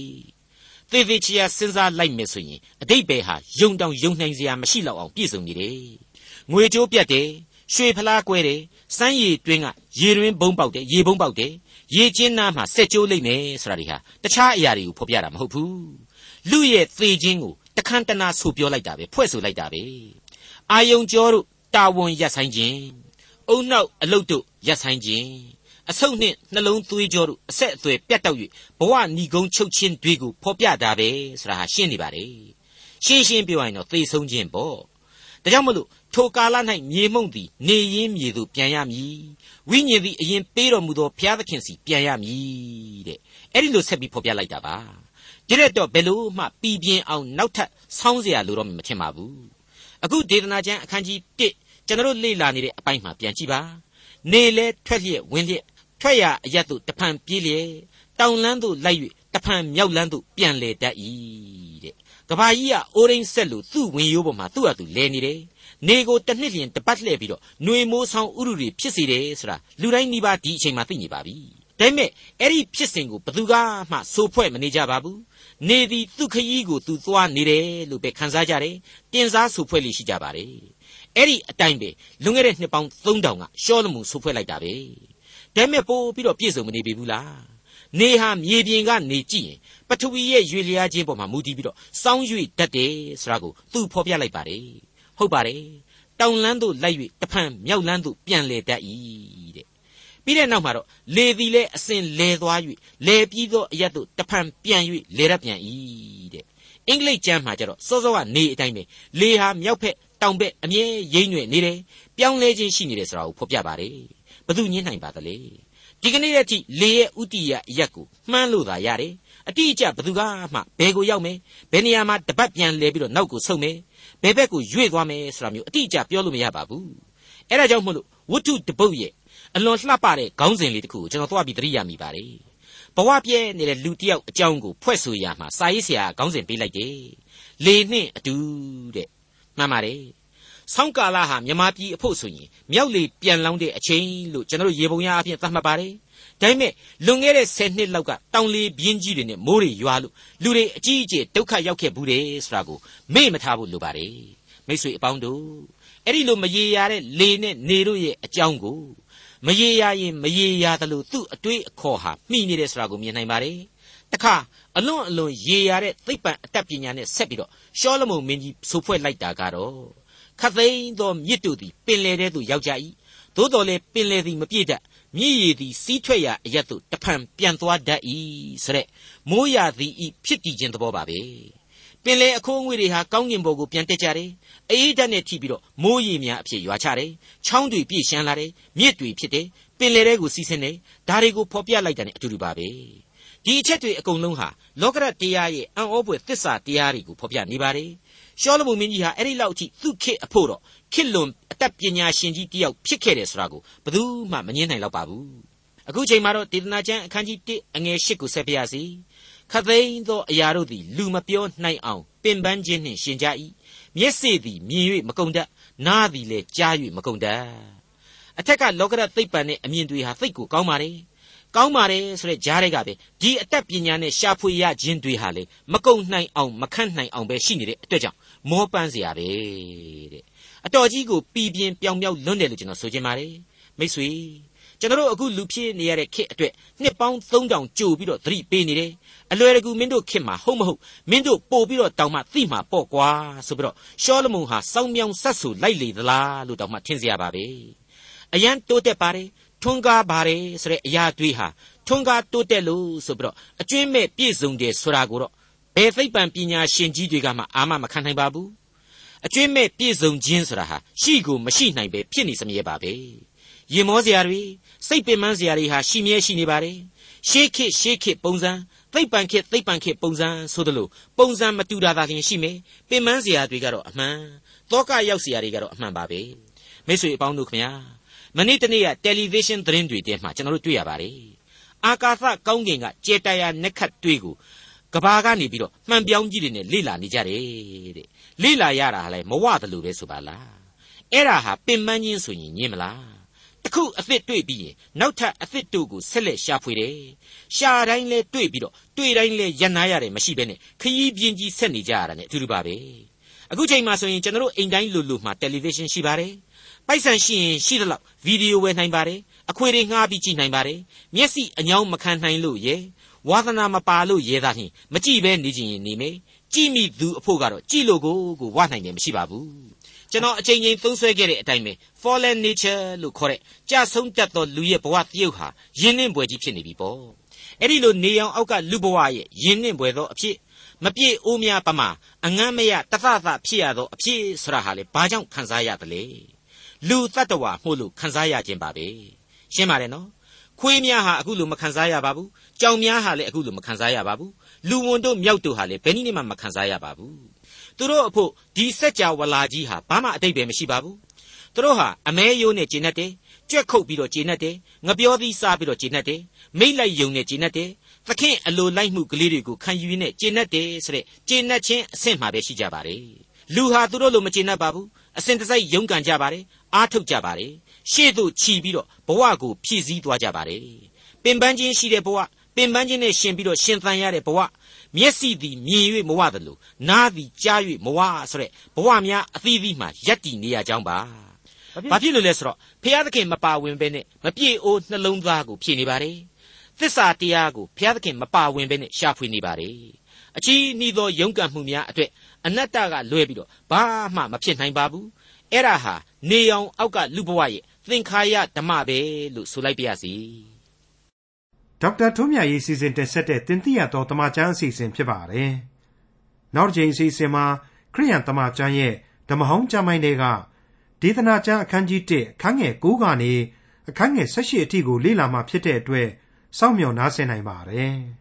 သေသေးချာစဉ်းစားလိုက်မယ်ဆိုရင်အတိတ်ပဲဟာယုံတောင်ယုံနိုင်စရာမရှိတော့အောင်ပြည့်စုံနေတယ်ငွေကြိုးပြတ်တယ်ရွှေဖလားကွဲတယ်စမ်းရည်တွင်းကရေတွင်းဘုံပေါက်တယ်ရေဘုံပေါက်တယ်ရေကျင်းနားမှာစက်ကြိုးလိုက်မယ်ဆိုတာတွေဟာတခြားအရာတွေကိုဖော်ပြတာမဟုတ်ဘူးလူရဲ့သေခြင်းကိုတခမ်းတနာဆိုပြောလိုက်တာပဲဖွဲ့ဆိုလိုက်တာပဲအာယုံကျော်တို့တာဝန်ရပ်ဆိုင်ခြင်းအုံနောက်အလုတ်တို့ရပ်ဆိုင်ခြင်း အဆုတ်နှင့်နှလုံးသွေးကြောတို့အဆက်အသွယ်ပြတ်တောက်၍ဘဝဏီကုန်းချုပ်ခြင်းတွေကိုဖော်ပြတာပဲဆိုတာဟာရှင်းနေပါလေရှင်းရှင်းပြောရင်တော့သေဆုံးခြင်းပေါ့ဒါကြောင့်မလို့ထိုကာလ၌မြေမှုန့်သည်နေရင်းမြေသို့ပြန်ရမည်ဝိညာဉ်သည်အရင်ပေးတော်မူသောဘုရားသခင်စီပြန်ရမည်တဲ့အဲ့ဒီလိုဆက်ပြီးဖော်ပြလိုက်တာပါဒီရက်တော့ဘယ်လို့မှပြည်ပြင်းအောင်နောက်ထပ်ဆောင်းเสียလို့တော့မထင်ပါဘူးအခုဒေသနာကျမ်းအခန်းကြီး1ကျွန်တော်လေ့လာနေတဲ့အပိုင်းမှာပြန်ကြည့်ပါနေလဲထွက်လျက်ဝင်လျက် ထွက်ရအရက်တို့တဖန်ပြေးလျက်တောင်လန်းတို့လိုက်၍တဖန်မြောက်လန်းတို့ပြန်လေတတ်၏တဲ့ကဘာကြီးကအိုးရင်းဆက်လို့သူ့ဝင်ရိုးပေါ်မှာသူ့ဟာသူလဲနေတယ်နေကိုတစ်နှစ်လျင်တပတ်လှည့်ပြီးတော့ຫນွေမိုးဆောင်ဥရုတွေဖြစ်စေတယ်ဆိုတာလူတိုင်းနီးပါးဒီအချိန်မှာသိနေပါပြီဒါပေမဲ့အဲ့ဒီဖြစ်စဉ်ကိုဘသူကမှစိုးဖွဲ့မနေကြပါဘူးနေသည်သူခရီးကိုသူသွားနေတယ်လို့ပဲခန်းစားကြတယ်တင်စားစိုးဖွဲ့လိရှိကြပါတယ်အဲ့ဒီအတိုင်းပဲလွန်ခဲ့တဲ့နှစ်ပေါင်း3000ကရှောလမုန်စိုးဖွဲ့လိုက်တာပဲ ဒါပေမဲ့ပို့ပြီးတော့ပြည့်စုံမနေပြီဘူးလားနေဟာမြေပြင်ကနေကြည့်ရင်ပထဝီရဲ့ရွေလျားခြင်းပေါ်မှာမူတည်ပြီးတော့စောင်းရွေတတ်တယ်ဆိုတာကိုသူဖော်ပြလိုက်ပါတယ်ဟုတ်ပါတယ်တောင်လန်းသို့လိုက်၍တဖန်မြောက်လန်းသို့ပြန်လေတတ်၏တဲ့ပြီးတဲ့နောက်မှာတော့လေသည်လည်းအစဉ်လဲသွား၍လဲပြီးသောအရက်သို့တဖန်ပြန်၍လဲရပြန်၏တဲ့အင်္ဂလိပ်ကျမ်းမှာကျတော့စောစောကနေအတိုင်းပဲလေဟာမြောက်ဖက်တောင်ဘက်အမြဲရိမ့်ွေနေတယ်ပြောင်းလဲခြင်းရှိနေတယ်ဆိုတာကိုဖော်ပြပါတယ် ဘသူညင်းနိုင်ပါသလဲဒီကနေ့ရက်ထိလေရဲ့ဥတီယအရက်ကိုမှန်းလို့သာရတယ်အတိအကျဘသူကမှဘယ်ကိုရောက်မယ်ဘယ်နေရာမှာတပတ်ပြန်လဲပြီးတော့နောက်ကိုဆုတ်မယ်ဘယ်ဘက်ကိုရွေ့သွားမယ်ဆိုတာမျိုးအတိအကျပြောလို့မရပါဘူးအဲ့ဒါကြောင့်မို့လို့ဝတ္ထုတပုတ်ရဲ့အလွန်လှပတဲ့ခေါင်းစဉ်လေးတစ်ခုကိုကျွန်တော်သွားပြီးသတိရမိပါတယ်ဘဝပြဲနေတဲ့လူတစ်ယောက်အကြောင်းကိုဖွဲ့ဆိုရမှာစာရေးဆရာခေါင်းစဉ်ပေးလိုက်တယ်လေနှင့်အတူတဲ့မှန်ပါတယ် ဆောင်းကာလဟာမြမပြည်အဖို့ဆိုရင်မြောက်လေပြန်လောင်းတဲ့အချိန်လို့ကျွန်တော်ရေပုံရအဖြစ်သတ်မှတ်ပါတယ်ဒါပေမဲ့လွန်ခဲ့တဲ့10နှစ်လောက်ကတောင်လေပြင်းကြီးတွေနဲ့မိုးတွေရွာလို့လူတွေအကြီးအကျယ်ဒုက္ခရောက်ခဲ့ဘူးတယ်ဆိုတာကိုမေ့မထားဖို့လိုပါတယ်မိတ်ဆွေအပေါင်းတို့အဲ့ဒီလိုမရေရာတဲ့လေနဲ့နေတို့ရဲ့အကြောင်းကိုမရေရာရင်မရေရာသလိုသူ့အတွေးအခေါ်ဟာမှီနေတယ်ဆိုတာကိုမြင်နိုင်ပါတယ်တခါအလွန်အလွန်ရေရာတဲ့သိပ္ပံအတတ်ပညာနဲ့ဆက်ပြီးတော့ရှောလမုန်မင်းကြီးဆိုဖွဲ့လိုက်တာကတော့ ခသိန်းသောမြစ်တို့သည်ပင်လယ်ထဲသို့ရောက်ကြ၏သို့တော်လည်းပင်လယ်သည်မပြည့်တတ်မြည်ရည်သည်စီးထွက်ရာအရက်သို့တဖန်ပြန်သွားတတ်၏ဆိုတဲ့မိုးရသည်ဤဖြစ်တည်ခြင်းသဘောပါပဲပင်လေအခိုးအငွေတွေဟာကောင်းကင်ဘုံကိုပြန်တက်ကြတယ်အေးဓာတ်နဲ့ထိပြီးတော့မိုးရေများအဖြစ်ရွာချတယ်ချောင်းတွေပြည့်ရှမ်းလာတယ်မြစ်တွေဖြစ်တယ်ပင်လေတွေကိုစီးဆင်းတယ်ဒါတွေကိုဖော်ပြလိုက်တာ ਨੇ အတူတူပါပဲဒီအချက်တွေအကုန်လုံးဟာလောကရတရားရဲ့အံ့ဩဖွယ်သစ္စာတရားတွေကိုဖော်ပြနေပါတယ် ရှောလမုန်မင်းကြီးဟာအဲ့ဒီလောက်အထိသူ့ခေတ်အဖို့တော့ခေတ်လွန်အတတ်ပညာရှင်ကြီးတယောက်ဖြစ်ခဲ့တယ်ဆိုတာကိုဘယ်သူမှမငြင်းနိုင်တော့ပါဘူးအခုချိန်မှာတော့ဒေသနာကျမ်းအခန်းကြီး1အငယ်8ကိုဆက်ပြရစီခသိန်းသောအရာတို့သည်လူမပြောနိုင်အောင်ပင်ပန်းခြင်းနှင့်ရှင်ကြ၏မျက်စိသည်မြင်၍မကုန်တတ်နားသည်လည်းကြား၍မကုန်တတ်အထက်ကလောကရသိပ္ပံနဲ့အမြင်တွေဟာသိတ်ကိုကောင်းပါတယ် ကောင်းပါတယ်ဆိုတဲ့ကြားတွေကပဲဒီအသက်ပညာနဲ့ရှာဖွေရခြင်းတွေဟာလေမကုံနိုင်အောင်မခန့်နိုင်အောင်ပဲရှိနေတဲ့အတွက်ကြောင့်မောပန်းเสียရပဲတဲ့အတော်ကြီးကိုပြည်ပြင်းပြောင်ပြောင်လွန်းတယ်လို့ကျွန်တော်ဆိုချင်ပါတယ်မိတ်ဆွေကျွန်တော်အခုလူဖြစ်နေရတဲ့ခေတ်အတွက်နှစ်ပေါင်း3000ကြိုပြီးတော့သတိပေးနေတယ်အလွယ်တကူမင်းတို့ခေတ်မှာဟုတ်မဟုတ်မင်းတို့ပို့ပြီးတော့တောင်မှသိမှာပေါ့ကွာဆိုပြီးတော့ရှောလမုန်ဟာစောင်းမြောင်ဆက်ဆူလိုက်လေသလားလို့တောင်မှထင်စရာပါပဲအရန်တိုးတက်ပါတယ် ထွန်းကားပါတယ်ဆိုတဲ့အရာတွေးဟာထွန်းကားတိုးတက်လို့ဆိုပြီးတော့အကျွင်းမဲ့ပြည့်စုံတယ်ဆိုတာကိုတော့ဘယ်သိပ္ပံပညာရှင်ကြီးတွေကမှအာမမခံနိုင်ပါဘူးအကျွင်းမဲ့ပြည့်စုံခြင်းဆိုတာဟာရှိကိုမရှိနိုင်ပဲဖြစ်နေစမြဲပါပဲရင်မောစရာတွေစိတ်ပင်ပန်းစရာတွေဟာရှိမြဲရှိနေပါတယ်ရှေးခေတ်ရှေးခေတ်ပုံစံသိပ်ပံခေတ်သိပ်ပံခေတ်ပုံစံဆိုသလိုပုံစံမတူတာသာလျှင်ရှိမယ်ပင်ပန်းစရာတွေကတော့အမှန်တောကရောက်စရာတွေကတော့အမှန်ပါပဲမိတ်ဆွေအပေါင်းတို့ခင်ဗျာ မနေ့တနေ့ကတယ်လီဗေးရှင်းသတင်းတွေထဲမှာကျွန်တော်တို့တွေ့ရပါတယ်အာကာသကောင်းကင်ကကြဲတရာနက်ခတ်တွေ့ကိုကဘာကနေပြီးတော့မှန်ပြောင်းကြီးတွေနဲ့လေ့လာနေကြတယ်တဲ့လေ့လာရတာလည်းမဝသလိုပဲဆိုပါလားအဲ့ဒါဟာပင်ပန်းချင်းဆိုရင်ညင်မလားတခုအသစ်တွေ့ပြီးရင်နောက်ထပ်အသစ်တို့ကိုဆက်လက်ရှာဖွေတယ်ရှာတိုင်းလဲတွေ့ပြီးတော့တွေ့တိုင်းလဲရန်နာရတယ်မရှိဘဲနဲ့ခရီးပြင်းကြီးဆက်နေကြရတာ ਨੇ အတူတူပါပဲအခုချိန်မှာဆိုရင်ကျွန်တော်တို့အိမ်တိုင်းလူလူမှာတယ်လီဗေးရှင်းရှိပါတယ် ပိုက်ဆံရှိရင်ရှိသလောက်ဗီဒီယိုဝယ်နိုင်ပါတယ်အခွေတွေငှားပြီးကြည့်နိုင်ပါတယ်မျက်စိအညောင်းမခံနိုင်လို့ရေဝါသနာမပါလို့ရဲသားချင်းမကြည့်ပဲနေခြင်းရင်နေမယ်ကြည့်မိသူအဖို့ကတော့ကြည့်လို့ကိုကိုဝနိုင်တယ်မရှိပါဘူးကျွန်တော်အချိန်ချင်းသုံးဆွဲခဲ့တဲ့အတိုင်းပဲ fallen nature လို့ခေါ်တဲ့ကြာဆုံးတတ်သောလူရဲ့ဘဝတရုပ်ဟာယဉ်နှင်းပွဲကြီးဖြစ်နေပြီပေါ့အဲ့ဒီလိုနေအောင်အောက်ကလူဘဝရဲ့ယဉ်နှင်းပွဲသောအဖြစ်မပြည့်အိုးများပမာအငမ်းမရတသသဖြစ်ရသောအဖြစ်ဆရာဟာလေဘာကြောင့်ခံစားရသလဲ လူတ attva မှုလို့ခံစားရခြင်းပါပဲရှင်းပါတယ်နော်ခွေးများဟာအခုလိုမခံစားရပါဘူးကြောင်များဟာလည်းအခုလိုမခံစားရပါဘူးလူဝန်တို့မြောက်တို့ဟာလည်းဘယ်နည်းမှမခံစားရပါဘူးသူတို့အဖို့ဒီစက်ကြဝဠာကြီးဟာဘာမှအတိတ်ပဲမရှိပါဘူးသူတို့ဟာအမဲရိုးနဲ့ကျင်တ်တယ်ကြွက်ခုတ်ပြီးတော့ကျင်တ်တယ်ငပြောသီးစားပြီးတော့ကျင်တ်တယ်မိတ်လိုက်ယုံနဲ့ကျင်တ်တယ်သခင်အလိုလိုက်မှုကလေးတွေကိုခံယူနေကျင်တ်တယ်ဆိုတဲ့ကျင်တ်ခြင်းအဆင့်မှာပဲရှိကြပါတယ်လူဟာသူတို့လိုမကျင်တ်ပါဘူးအစဉ်တစိုက်ယုံကန်ကြပါတယ် အားထုတ်ကြပါတယ်ရှေ့သို့ခြီးပြီးတော့ဘဝကိုဖြည့်ဆည်းသွားကြပါတယ်ပင်ပန်းခြင်းရှိတဲ့ဘဝပင်ပန်းခြင်းနဲ့ရှင်ပြီးတော့ရှင်သန်ရတဲ့ဘဝမျက်စိသည်မြင်၍မဝသလိုနားသည်ကြား၍မဝဆိုတဲ့ဘဝများအသီးသီးမှယက်တည်နေရကြောင်းပါဘာဖြစ်လို့လဲဆိုတော့ဖျားသခင်မပါဝင်ဘဲနဲ့မပြေအိုးနှလုံးသားကိုဖြည့်နေပါတယ်သစ္စာတရားကိုဘုရားသခင်မပါဝင်ဘဲနဲ့ရှာဖွေနေပါတယ်အချီးနှီးသောယုံကံမှုများအတွက်အနတ္တကလွဲပြီးတော့ဘာမှမဖြစ်နိုင်ပါဘူး အဲ့ဒါဟာနေအောင်အောက်ကလူဘဝရဲ့သင်္ခါရဓမ္မပဲလို့ဆိုလိုက်ပါရစေဒေါက်တာထွန်းမြတ်ရေးစီစဉ်တင်ဆက်တဲ့တင်ပြတော်တမချန်းအစီအစဉ်ဖြစ်ပါတယ်နောက်တစ်ချိန်အစီအစဉ်မှာခရိယန်တမချန်းရဲ့ဓမ္မဟောင်းကျမ်းပိုင်းတွေကဒေသနာကျမ်းအခန်းကြီး1အခန်းငယ်9ကနေအခန်းငယ်18အထိကိုလေ့လာမှဖြစ်တဲ့အတွက်စောင့်မျှော်နားဆင်နိုင်ပါတယ်။